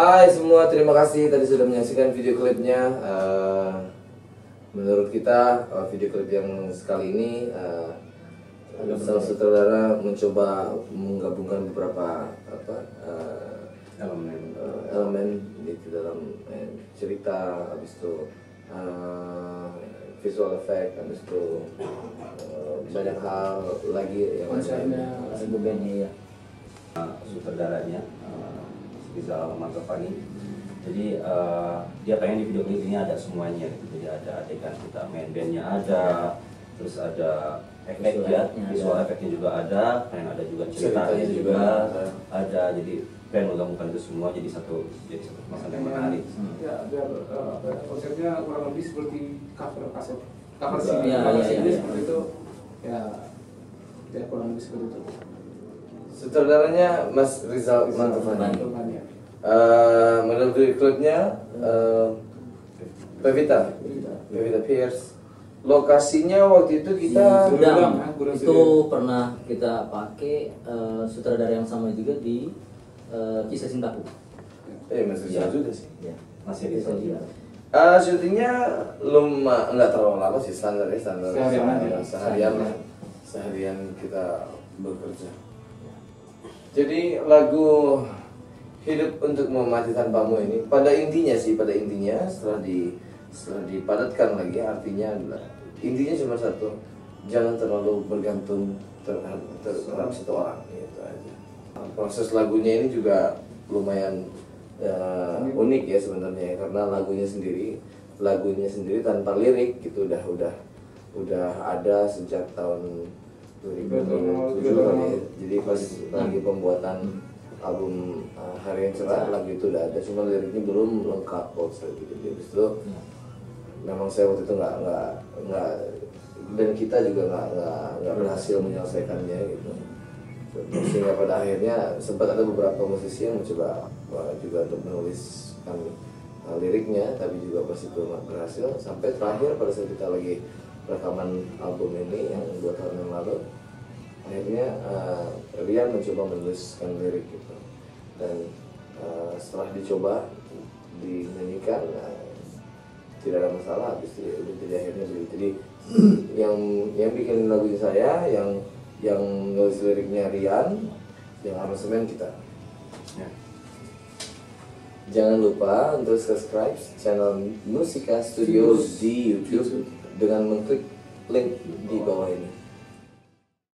Hai semua, terima kasih tadi sudah menyaksikan video klipnya. Eh, menurut kita eh, video klip yang sekali ini uh, sang sutradara mencoba menggabungkan beberapa apa elemen. elemen di dalam eh, cerita, habis itu visual effect, habis itu banyak hal lagi yang konsepnya ya. Sutradaranya uh, Rizal Mantopani jadi uh, dia pengen di video klip ini ada semuanya gitu. jadi ada adegan kita main bandnya ada terus ada efek Visual ya efeknya visual ada. efeknya juga ada pengen ada juga ceritanya Ceritanya juga juga ada. ada jadi pengen menggabungkan itu semua jadi satu jadi satu kemasan yang menarik Ya, biar ya, konsepnya kurang lebih seperti cover kaset. Cover Iya, CD, cover iya, CD iya. seperti itu. Ya, ya kurang lebih seperti itu. Sutradaranya Mas Rizal. Bantuan ya. Eh, menurut video klipnya eh, Pevita, Pevita. Pevita Pierce. Lokasinya waktu itu kita Di Gudang, Gudang, ya, Gudang itu pernah kita pakai eh, sutradara yang sama juga di eh, kisah cintaku eh Mas Rizal Iya. juga sih. ya masih di Kisah sini dia. Eh, syutingnya luma nggak terlalu lama sih standar ya standar Seharian seharian, aja. seharian seharian kita bekerja. Jadi lagu hidup untuk memati tanpamu ini pada intinya sih pada intinya setelah di setelah dipadatkan lagi artinya adalah intinya cuma satu jangan terlalu bergantung terhadap, terhadap satu orang gitu aja. Proses lagunya ini juga lumayan ya, unik ya sebenarnya karena lagunya sendiri lagunya sendiri tanpa lirik gitu udah udah udah ada sejak tahun 2007 kali ya. jadi pas lagi pembuatan album uh, Hari yang Cerah lagu itu udah ada. Cuma liriknya belum lengkap kok saya gitu jadi habis itu memang saya waktu itu nggak nggak nggak dan kita juga nggak nggak nggak berhasil menyelesaikannya gitu. Sehingga pada akhirnya sempat ada beberapa musisi yang mencoba uh, juga untuk menuliskan uh, liriknya tapi juga pas itu nggak berhasil. Sampai terakhir pada saat kita lagi rekaman album ini yang dua tahun lalu akhirnya uh, Rian mencoba menuliskan lirik gitu. Dan uh, setelah dicoba dinyanyikan uh, tidak ada masalah habis itu udah jadi akhirnya beli jadi yang yang bikin lagu saya yang yang nulis liriknya Rian yang aransemen kita. Ya. jangan lupa untuk subscribe channel Musika Studios. di YouTube dengan mengklik link di bawah ini